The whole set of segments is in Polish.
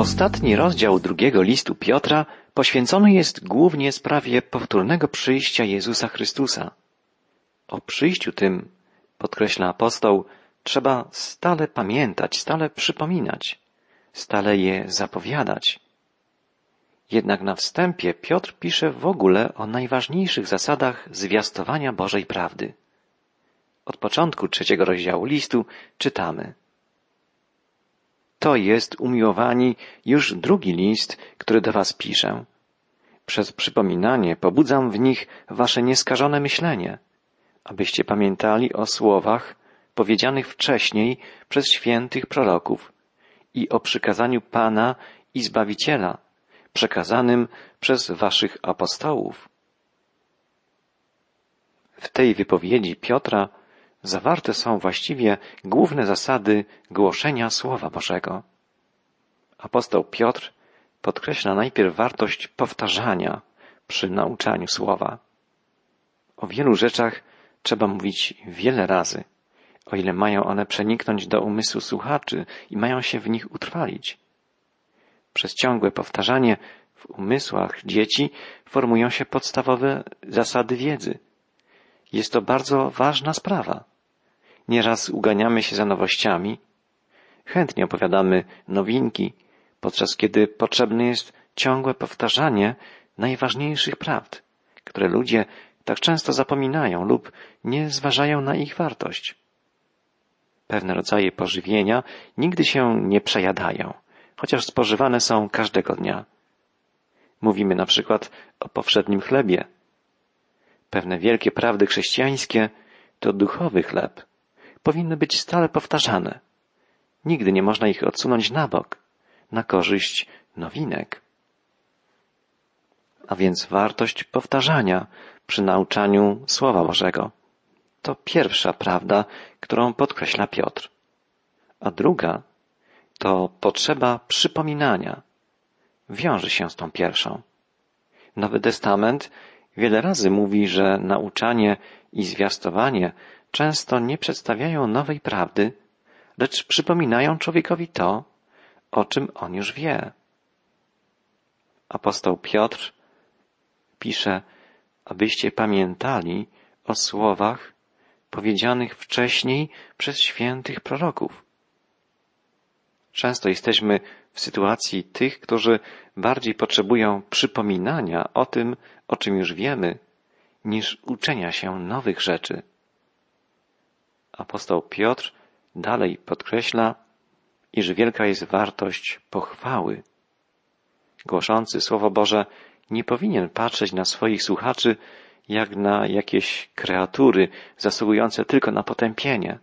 Ostatni rozdział drugiego listu Piotra poświęcony jest głównie sprawie powtórnego przyjścia Jezusa Chrystusa. O przyjściu tym, podkreśla apostoł, trzeba stale pamiętać, stale przypominać, stale je zapowiadać. Jednak na wstępie Piotr pisze w ogóle o najważniejszych zasadach zwiastowania Bożej prawdy. Od początku trzeciego rozdziału listu czytamy. To jest, umiłowani, już drugi list, który do was piszę. Przez przypominanie pobudzam w nich wasze nieskażone myślenie, abyście pamiętali o słowach powiedzianych wcześniej przez świętych proroków i o przykazaniu Pana i Zbawiciela, przekazanym przez waszych apostołów. W tej wypowiedzi Piotra zawarte są właściwie główne zasady głoszenia Słowa Bożego. Apostoł Piotr podkreśla najpierw wartość powtarzania przy nauczaniu Słowa. O wielu rzeczach trzeba mówić wiele razy, o ile mają one przeniknąć do umysłu słuchaczy i mają się w nich utrwalić. Przez ciągłe powtarzanie w umysłach dzieci formują się podstawowe zasady wiedzy. Jest to bardzo ważna sprawa. Nieraz uganiamy się za nowościami, chętnie opowiadamy nowinki, podczas kiedy potrzebne jest ciągłe powtarzanie najważniejszych prawd, które ludzie tak często zapominają lub nie zważają na ich wartość. Pewne rodzaje pożywienia nigdy się nie przejadają, chociaż spożywane są każdego dnia. Mówimy na przykład o powszednim chlebie. Pewne wielkie prawdy chrześcijańskie to duchowy chleb. Powinny być stale powtarzane. Nigdy nie można ich odsunąć na bok, na korzyść nowinek. A więc wartość powtarzania przy nauczaniu Słowa Bożego. To pierwsza prawda, którą podkreśla Piotr. A druga to potrzeba przypominania. Wiąże się z tą pierwszą. Nowy Testament wiele razy mówi, że nauczanie i zwiastowanie często nie przedstawiają nowej prawdy, lecz przypominają człowiekowi to, o czym on już wie. Apostoł Piotr pisze, abyście pamiętali o słowach powiedzianych wcześniej przez świętych proroków. Często jesteśmy w sytuacji tych, którzy bardziej potrzebują przypominania o tym, o czym już wiemy, niż uczenia się nowych rzeczy. Apostoł Piotr dalej podkreśla, iż wielka jest wartość pochwały. Głoszący Słowo Boże nie powinien patrzeć na swoich słuchaczy jak na jakieś kreatury zasługujące tylko na potępienie,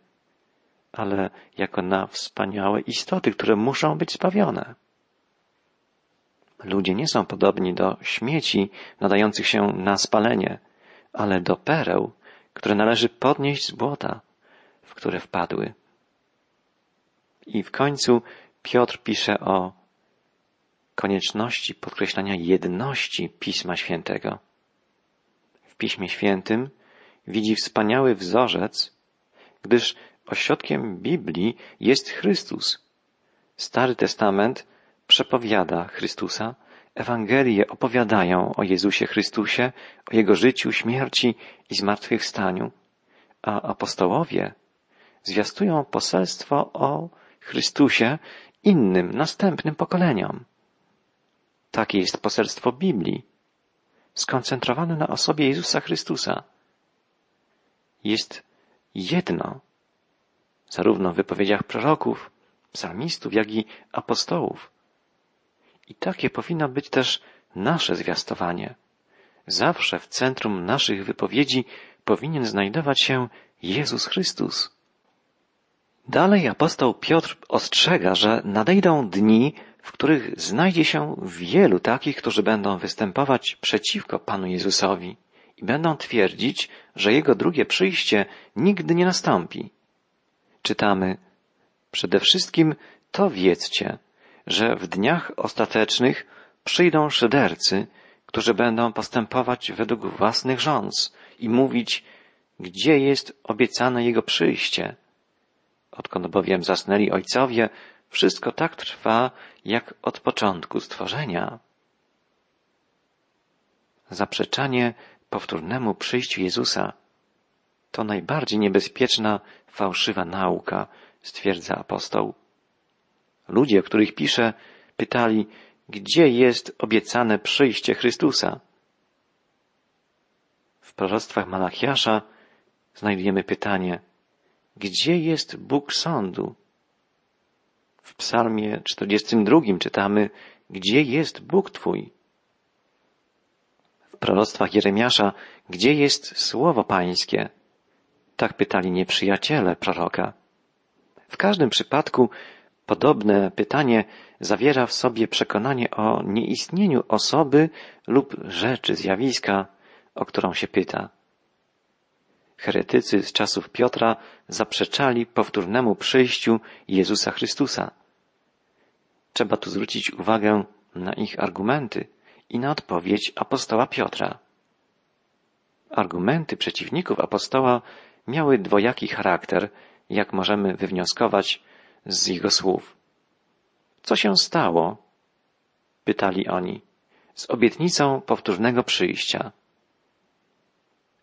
ale jako na wspaniałe istoty, które muszą być spawione. Ludzie nie są podobni do śmieci nadających się na spalenie, ale do pereł, które należy podnieść z błota, które wpadły. I w końcu Piotr pisze o konieczności podkreślania jedności Pisma Świętego. W Piśmie Świętym widzi wspaniały wzorzec, gdyż ośrodkiem Biblii jest Chrystus. Stary Testament przepowiada Chrystusa, Ewangelie opowiadają o Jezusie Chrystusie, o Jego życiu, śmierci i zmartwychwstaniu, a apostołowie zwiastują poselstwo o Chrystusie innym, następnym pokoleniom. Takie jest poselstwo Biblii, skoncentrowane na osobie Jezusa Chrystusa. Jest jedno, zarówno w wypowiedziach proroków, psalmistów, jak i apostołów. I takie powinno być też nasze zwiastowanie. Zawsze w centrum naszych wypowiedzi powinien znajdować się Jezus Chrystus. Dalej apostoł Piotr ostrzega, że nadejdą dni, w których znajdzie się wielu takich, którzy będą występować przeciwko Panu Jezusowi i będą twierdzić, że Jego drugie przyjście nigdy nie nastąpi. Czytamy, przede wszystkim to wiedzcie, że w dniach ostatecznych przyjdą szydercy, którzy będą postępować według własnych rządz i mówić, gdzie jest obiecane Jego przyjście. Odkąd bowiem zasnęli ojcowie, wszystko tak trwa, jak od początku stworzenia. Zaprzeczanie powtórnemu przyjściu Jezusa to najbardziej niebezpieczna, fałszywa nauka, stwierdza apostoł. Ludzie, o których pisze, pytali, gdzie jest obiecane przyjście Chrystusa? W proroctwach Malachiasza znajdujemy pytanie, gdzie jest Bóg sądu? W psalmie 42 czytamy, gdzie jest Bóg Twój? W proroctwach Jeremiasza, gdzie jest słowo Pańskie? Tak pytali nieprzyjaciele proroka. W każdym przypadku podobne pytanie zawiera w sobie przekonanie o nieistnieniu osoby lub rzeczy, zjawiska, o którą się pyta. Heretycy z czasów Piotra zaprzeczali powtórnemu przyjściu Jezusa Chrystusa. Trzeba tu zwrócić uwagę na ich argumenty i na odpowiedź apostoła Piotra. Argumenty przeciwników apostoła miały dwojaki charakter, jak możemy wywnioskować z jego słów. Co się stało? pytali oni, z obietnicą powtórnego przyjścia.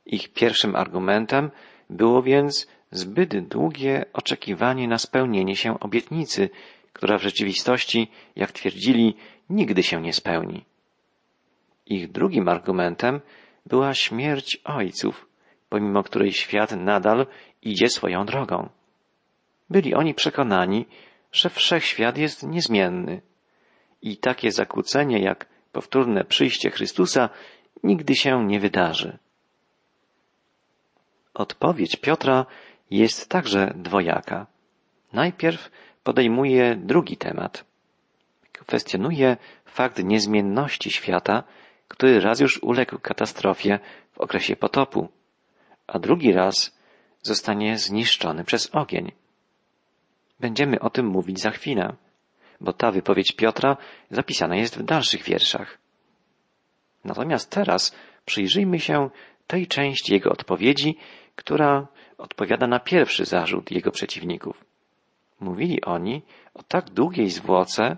Ich pierwszym argumentem było więc zbyt długie oczekiwanie na spełnienie się obietnicy, która w rzeczywistości, jak twierdzili, nigdy się nie spełni. Ich drugim argumentem była śmierć ojców, pomimo której świat nadal idzie swoją drogą. Byli oni przekonani, że wszechświat jest niezmienny i takie zakłócenie jak powtórne przyjście Chrystusa nigdy się nie wydarzy. Odpowiedź Piotra jest także dwojaka. Najpierw podejmuje drugi temat. Kwestionuje fakt niezmienności świata, który raz już uległ katastrofie w okresie potopu, a drugi raz zostanie zniszczony przez ogień. Będziemy o tym mówić za chwilę, bo ta wypowiedź Piotra zapisana jest w dalszych wierszach. Natomiast teraz przyjrzyjmy się tej części jego odpowiedzi, która odpowiada na pierwszy zarzut jego przeciwników. Mówili oni o tak długiej zwłoce,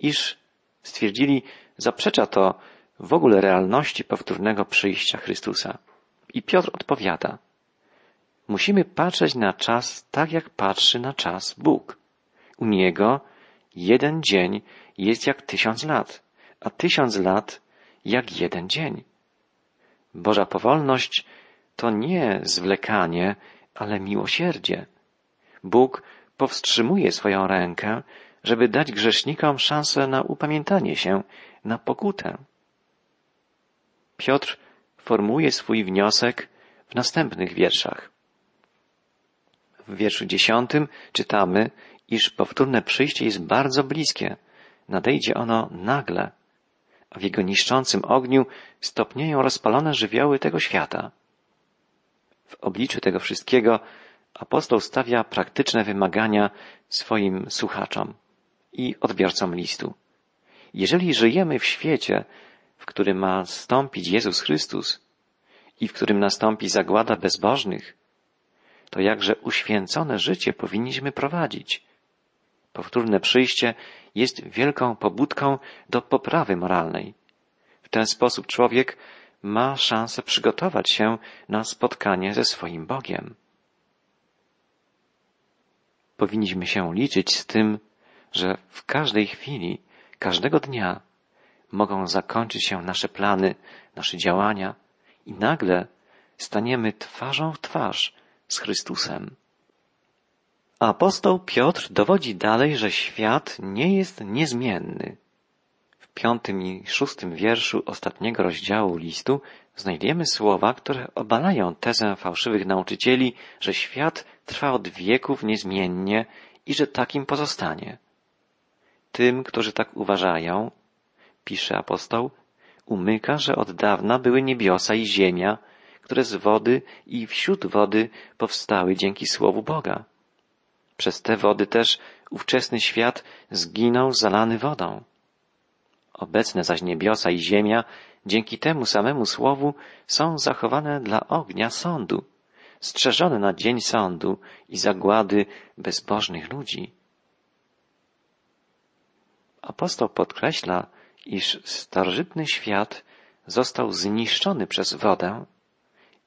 iż stwierdzili, zaprzecza to w ogóle realności powtórnego przyjścia Chrystusa. I Piotr odpowiada, musimy patrzeć na czas tak, jak patrzy na czas Bóg. U Niego jeden dzień jest jak tysiąc lat, a tysiąc lat jak jeden dzień. Boża powolność to nie zwlekanie, ale miłosierdzie. Bóg powstrzymuje swoją rękę, żeby dać grzesznikom szansę na upamiętanie się, na pokutę. Piotr formułuje swój wniosek w następnych wierszach. W wierszu dziesiątym czytamy, iż powtórne przyjście jest bardzo bliskie. Nadejdzie ono nagle, a w jego niszczącym ogniu stopnieją rozpalone żywioły tego świata. W obliczu tego wszystkiego apostoł stawia praktyczne wymagania swoim słuchaczom i odbiorcom listu. Jeżeli żyjemy w świecie, w którym ma stąpić Jezus Chrystus i w którym nastąpi zagłada bezbożnych, to jakże uświęcone życie powinniśmy prowadzić. Powtórne przyjście jest wielką pobudką do poprawy moralnej. W ten sposób człowiek ma szansę przygotować się na spotkanie ze swoim Bogiem. Powinniśmy się liczyć z tym, że w każdej chwili, każdego dnia mogą zakończyć się nasze plany, nasze działania i nagle staniemy twarzą w twarz z Chrystusem. Apostoł Piotr dowodzi dalej, że świat nie jest niezmienny. Piątym i szóstym wierszu ostatniego rozdziału listu znajdziemy słowa, które obalają tezę fałszywych nauczycieli, że świat trwa od wieków niezmiennie i że takim pozostanie. Tym, którzy tak uważają, pisze apostoł, umyka, że od dawna były niebiosa i ziemia, które z wody i wśród wody powstały dzięki słowu Boga. Przez te wody też ówczesny świat zginął zalany wodą. Obecne zaś niebiosa i ziemia dzięki temu samemu słowu są zachowane dla ognia sądu, strzeżone na dzień sądu i zagłady bezbożnych ludzi. Apostoł podkreśla, iż starożytny świat został zniszczony przez wodę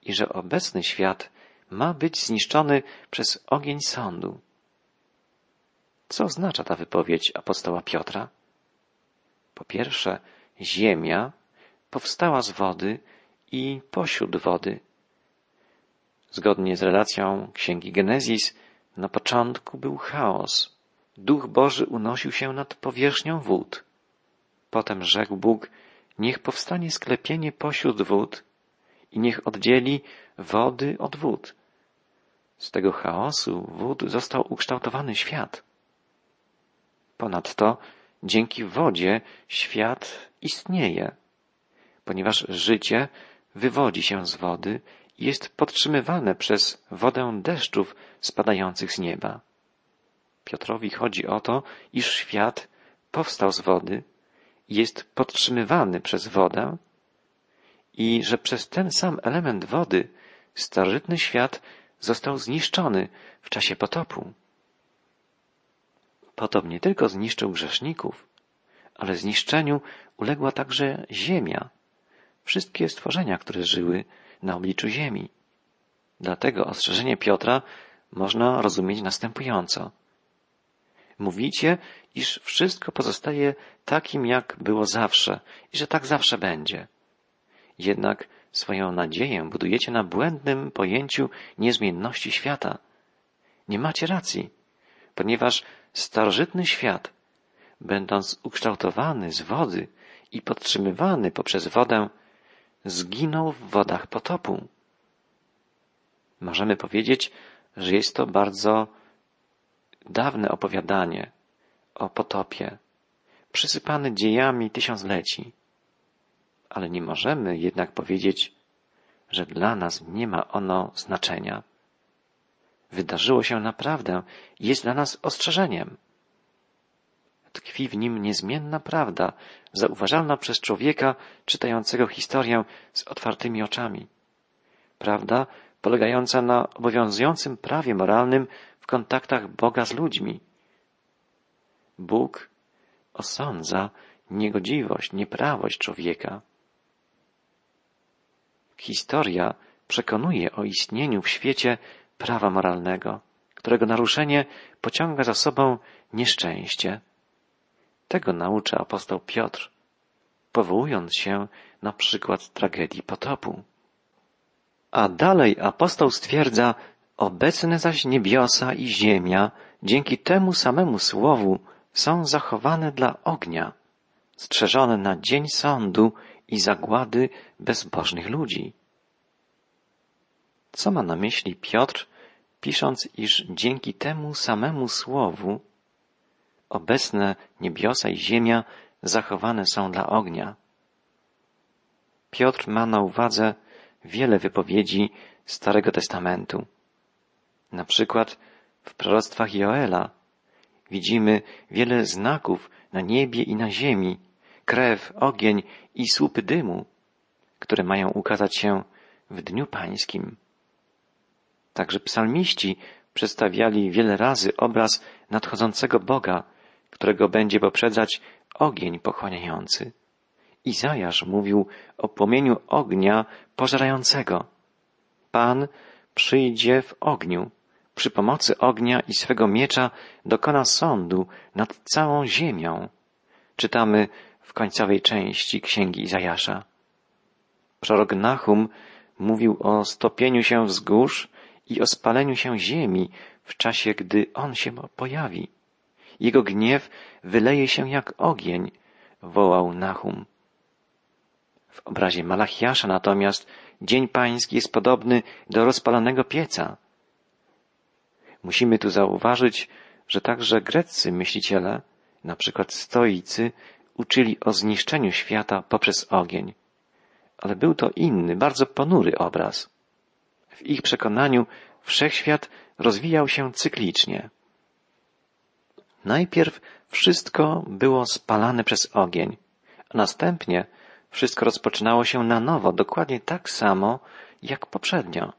i że obecny świat ma być zniszczony przez ogień sądu. Co oznacza ta wypowiedź apostoła Piotra? Po pierwsze, ziemia powstała z wody i pośród wody. Zgodnie z relacją księgi Genezis, na początku był chaos. Duch Boży unosił się nad powierzchnią wód. Potem rzekł Bóg, niech powstanie sklepienie pośród wód i niech oddzieli wody od wód. Z tego chaosu wód został ukształtowany świat. Ponadto dzięki wodzie świat istnieje, ponieważ życie wywodzi się z wody i jest podtrzymywane przez wodę deszczów spadających z nieba. Piotrowi chodzi o to, iż świat powstał z wody, jest podtrzymywany przez wodę i że przez ten sam element wody starożytny świat został zniszczony w czasie potopu. Potop nie tylko zniszczył grzeszników, ale zniszczeniu uległa także ziemia, wszystkie stworzenia, które żyły na obliczu ziemi. Dlatego ostrzeżenie Piotra można rozumieć następująco. Mówicie, iż wszystko pozostaje takim, jak było zawsze i że tak zawsze będzie. Jednak swoją nadzieję budujecie na błędnym pojęciu niezmienności świata. Nie macie racji, ponieważ starożytny świat, będąc ukształtowany z wody i podtrzymywany poprzez wodę, zginął w wodach potopu. Możemy powiedzieć, że jest to bardzo dawne opowiadanie o potopie, przysypane dziejami tysiącleci. Ale nie możemy jednak powiedzieć, że dla nas nie ma ono znaczenia. Wydarzyło się naprawdę i jest dla nas ostrzeżeniem. Tkwi w nim niezmienna prawda, zauważalna przez człowieka czytającego historię z otwartymi oczami. Prawda polegająca na obowiązującym prawie moralnym w kontaktach Boga z ludźmi. Bóg osądza niegodziwość, nieprawość człowieka. Historia przekonuje o istnieniu w świecie prawa moralnego, którego naruszenie pociąga za sobą nieszczęście. Tego naucza apostoł Piotr, powołując się na przykład tragedii potopu. A dalej apostoł stwierdza, obecne zaś niebiosa i ziemia dzięki temu samemu słowu są zachowane dla ognia, strzeżone na dzień sądu i zagłady bezbożnych ludzi. Co ma na myśli Piotr, pisząc, iż dzięki temu samemu słowu obecne niebiosa i ziemia zachowane są dla ognia? Piotr ma na uwadze wiele wypowiedzi Starego Testamentu. Na przykład w proroctwach Joela widzimy wiele znaków na niebie i na ziemi, krew, ogień i słupy dymu, które mają ukazać się w Dniu Pańskim. Także psalmiści przedstawiali wiele razy obraz nadchodzącego Boga, którego będzie poprzedzać ogień pochłaniający. Izajasz mówił o płomieniu ognia pożerającego. Pan przyjdzie w ogniu, przy pomocy ognia i swego miecza dokona sądu nad całą ziemią. Czytamy w końcowej części księgi Izajasza. Prorok Nahum mówił o stopieniu się wzgórz i o spaleniu się ziemi w czasie, gdy on się pojawi. Jego gniew wyleje się jak ogień, wołał Nahum. W obrazie Malachiasza natomiast dzień pański jest podobny do rozpalonego pieca. Musimy tu zauważyć, że także greccy myśliciele, na przykład stoicy, uczyli o zniszczeniu świata poprzez ogień. Ale był to inny, bardzo ponury obraz. W ich przekonaniu wszechświat rozwijał się cyklicznie. Najpierw wszystko było spalane przez ogień, a następnie wszystko rozpoczynało się na nowo, dokładnie tak samo jak poprzednio.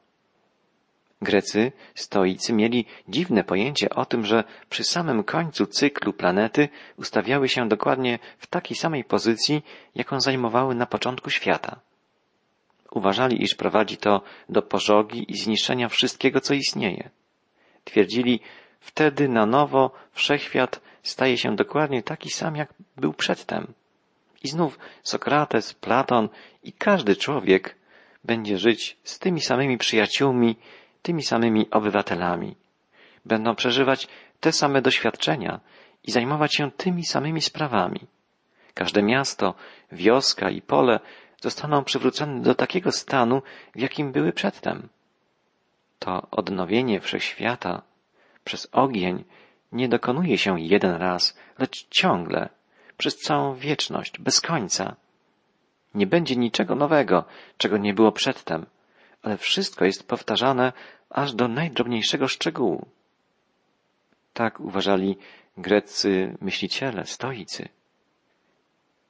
Grecy, stoicy mieli dziwne pojęcie o tym, że przy samym końcu cyklu planety ustawiały się dokładnie w takiej samej pozycji, jaką zajmowały na początku świata. Uważali, iż prowadzi to do pożogi i zniszczenia wszystkiego, co istnieje. Twierdzili, wtedy na nowo wszechświat staje się dokładnie taki sam, jak był przedtem. I znów Sokrates, Platon i każdy człowiek będzie żyć z tymi samymi przyjaciółmi, tymi samymi obywatelami. Będą przeżywać te same doświadczenia i zajmować się tymi samymi sprawami. Każde miasto, wioska i pole zostaną przywrócone do takiego stanu, w jakim były przedtem. To odnowienie wszechświata przez ogień nie dokonuje się jeden raz, lecz ciągle, przez całą wieczność, bez końca. Nie będzie niczego nowego, czego nie było przedtem, ale wszystko jest powtarzane aż do najdrobniejszego szczegółu. Tak uważali greccy myśliciele, stoicy.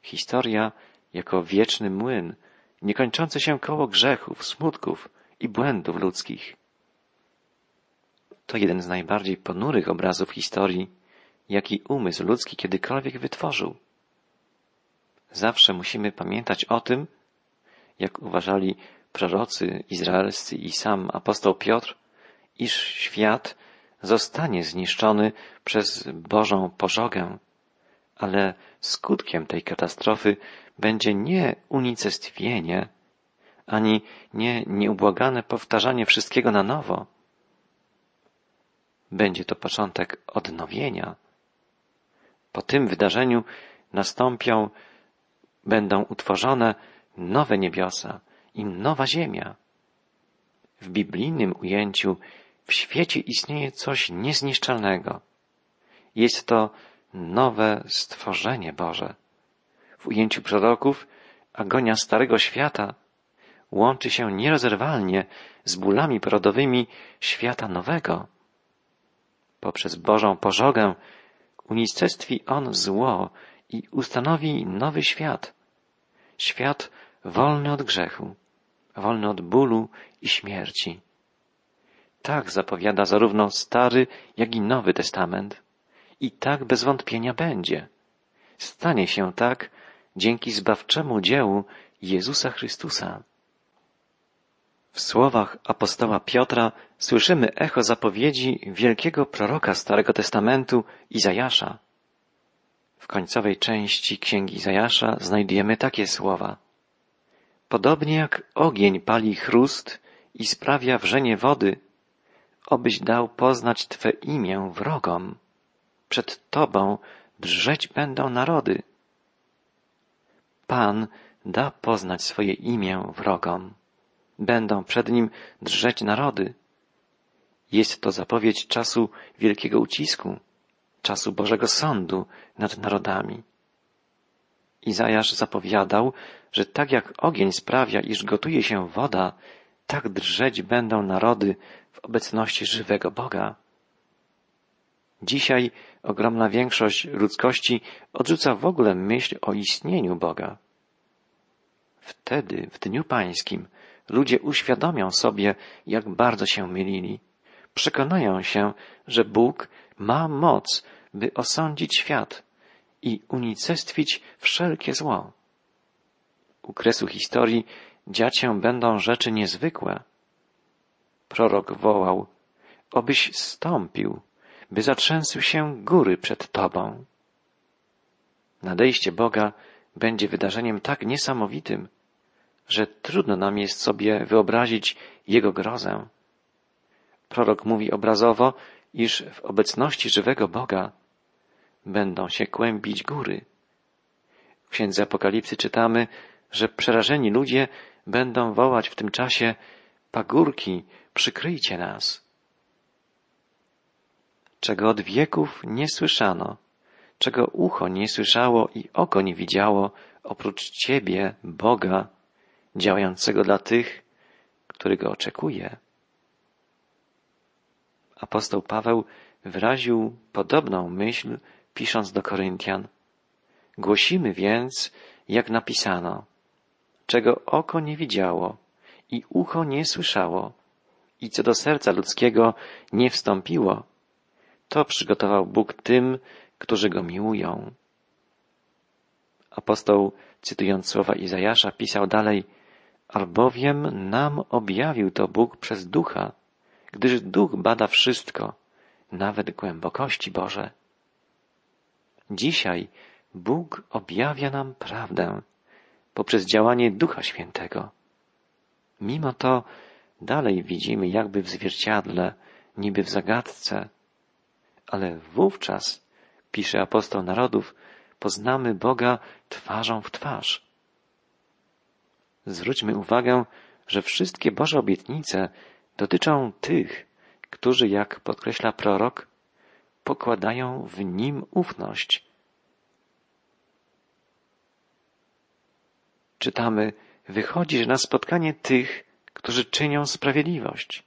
Historia jako wieczny młyn, niekończące się koło grzechów, smutków i błędów ludzkich. To jeden z najbardziej ponurych obrazów historii, jaki umysł ludzki kiedykolwiek wytworzył. Zawsze musimy pamiętać o tym, jak uważali prorocy izraelscy i sam apostoł Piotr, iż świat zostanie zniszczony przez Bożą pożogę, ale skutkiem tej katastrofy będzie nie unicestwienie, ani nie nieubłagane powtarzanie wszystkiego na nowo. Będzie to początek odnowienia. Po tym wydarzeniu nastąpią, będą utworzone nowe niebiosa i nowa ziemia. W biblijnym ujęciu w świecie istnieje coś niezniszczalnego. Jest to nowe stworzenie Boże. W ujęciu proroków agonia starego świata łączy się nierozerwalnie z bólami porodowymi świata nowego. Poprzez Bożą pożogę unicestwi On zło i ustanowi nowy świat. Świat wolny od grzechu, wolny od bólu i śmierci. Tak zapowiada zarówno Stary, jak i Nowy Testament. I tak bez wątpienia będzie. Stanie się tak dzięki zbawczemu dziełu Jezusa Chrystusa. W słowach apostoła Piotra słyszymy echo zapowiedzi wielkiego proroka Starego Testamentu Izajasza. W końcowej części księgi Izajasza znajdujemy takie słowa. Podobnie jak ogień pali chrust i sprawia wrzenie wody, obyś dał poznać Twe imię wrogom. Przed Tobą drżeć będą narody. Pan da poznać swoje imię wrogom. Będą przed Nim drżeć narody. Jest to zapowiedź czasu wielkiego ucisku, czasu Bożego Sądu nad narodami. Izajasz zapowiadał, że tak jak ogień sprawia, iż gotuje się woda, tak drżeć będą narody w obecności żywego Boga. Dzisiaj ogromna większość ludzkości odrzuca w ogóle myśl o istnieniu Boga. Wtedy, w Dniu Pańskim, ludzie uświadomią sobie, jak bardzo się mylili. Przekonają się, że Bóg ma moc, by osądzić świat i unicestwić wszelkie zło. U kresu historii dziać się będą rzeczy niezwykłe. Prorok wołał, obyś stąpił, by zatrzęsły się góry przed Tobą. Nadejście Boga będzie wydarzeniem tak niesamowitym, że trudno nam jest sobie wyobrazić Jego grozę. Prorok mówi obrazowo, iż w obecności żywego Boga będą się kłębić góry. W księdze Apokalipsy czytamy, że przerażeni ludzie będą wołać w tym czasie pagórki, przykryjcie nas. Czego od wieków nie słyszano, czego ucho nie słyszało i oko nie widziało, oprócz Ciebie, Boga, działającego dla tych, który go oczekuje. Apostoł Paweł wyraził podobną myśl, pisząc do Koryntian. Głosimy więc, jak napisano, czego oko nie widziało i ucho nie słyszało i co do serca ludzkiego nie wstąpiło, to przygotował Bóg tym, którzy go miłują. Apostoł, cytując słowa Izajasza, pisał dalej, albowiem nam objawił to Bóg przez ducha, gdyż duch bada wszystko, nawet głębokości Boże. Dzisiaj Bóg objawia nam prawdę poprzez działanie Ducha Świętego. Mimo to dalej widzimy jakby w zwierciadle, niby w zagadce, ale wówczas, pisze apostoł narodów, poznamy Boga twarzą w twarz. Zwróćmy uwagę, że wszystkie Boże obietnice dotyczą tych, którzy, jak podkreśla prorok, pokładają w nim ufność. Czytamy, wychodzisz na spotkanie tych, którzy czynią sprawiedliwość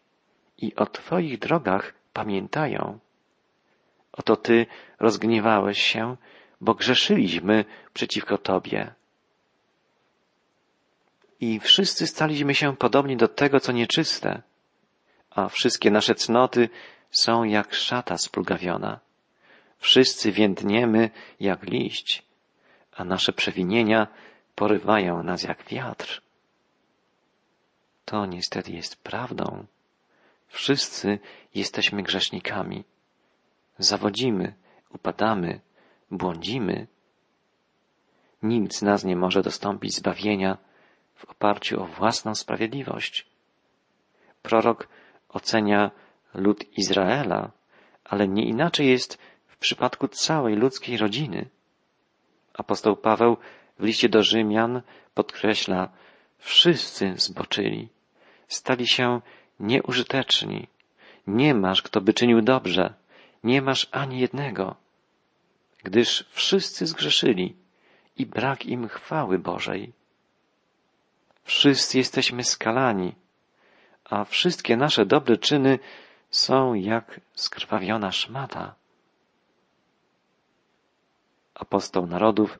i o Twoich drogach pamiętają. Oto Ty rozgniewałeś się, bo grzeszyliśmy przeciwko Tobie. I wszyscy staliśmy się podobni do tego, co nieczyste, a wszystkie nasze cnoty są jak szata splugawiona. Wszyscy więdniemy jak liść, a nasze przewinienia porywają nas jak wiatr. To niestety jest prawdą. Wszyscy jesteśmy grzesznikami. Zawodzimy, upadamy, błądzimy. Z nas nie może dostąpić zbawienia w oparciu o własną sprawiedliwość. Prorok ocenia lud Izraela, ale nie inaczej jest w przypadku całej ludzkiej rodziny. Apostoł Paweł w liście do Rzymian podkreśla, wszyscy zboczyli, stali się nieużyteczni. Nie masz, kto by czynił dobrze, nie masz ani jednego, gdyż wszyscy zgrzeszyli i brak im chwały Bożej. Wszyscy jesteśmy skalani, a wszystkie nasze dobre czyny są jak skrwawiona szmata. Apostoł narodów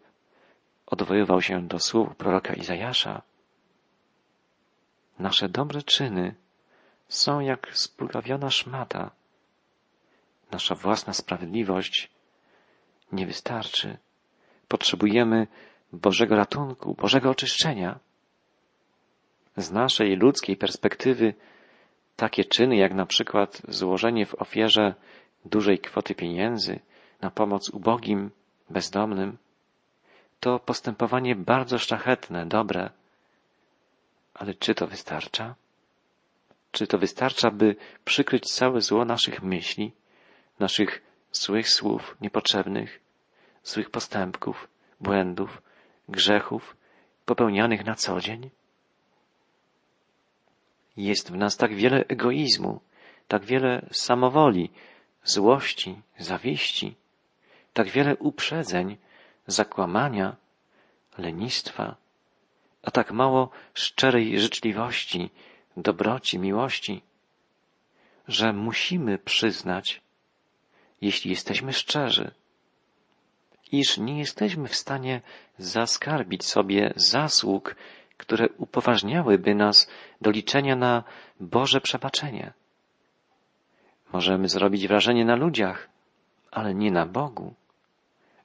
odwoływał się do słów proroka Izajasza. Nasze dobre czyny są jak splugawiona szmata. Nasza własna sprawiedliwość nie wystarczy. Potrzebujemy Bożego ratunku, Bożego oczyszczenia. Z naszej ludzkiej perspektywy takie czyny jak na przykład złożenie w ofierze dużej kwoty pieniędzy na pomoc ubogim, bezdomnym, to postępowanie bardzo szlachetne, dobre. Ale czy to wystarcza? Czy to wystarcza, by przykryć całe zło naszych myśli, naszych złych słów niepotrzebnych, złych postępków, błędów, grzechów popełnianych na co dzień? Jest w nas tak wiele egoizmu, tak wiele samowoli, złości, zawiści, tak wiele uprzedzeń, zakłamania, lenistwa, a tak mało szczerej życzliwości, dobroci, miłości, że musimy przyznać, jeśli jesteśmy szczerzy, iż nie jesteśmy w stanie zaskarbić sobie zasług, które upoważniałyby nas do liczenia na Boże przebaczenie. Możemy zrobić wrażenie na ludziach, ale nie na Bogu.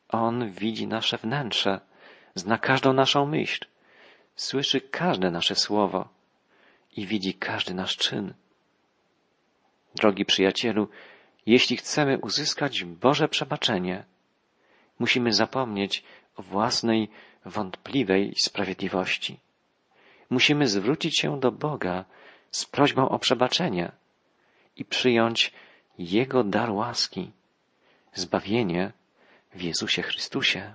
On widzi nasze wnętrze, zna każdą naszą myśl, słyszy każde nasze słowo i widzi każdy nasz czyn. Drogi przyjacielu, jeśli chcemy uzyskać Boże przebaczenie, musimy zapomnieć o własnej wątpliwej sprawiedliwości. Musimy zwrócić się do Boga z prośbą o przebaczenie i przyjąć Jego dar łaski, zbawienie w Jezusie Chrystusie.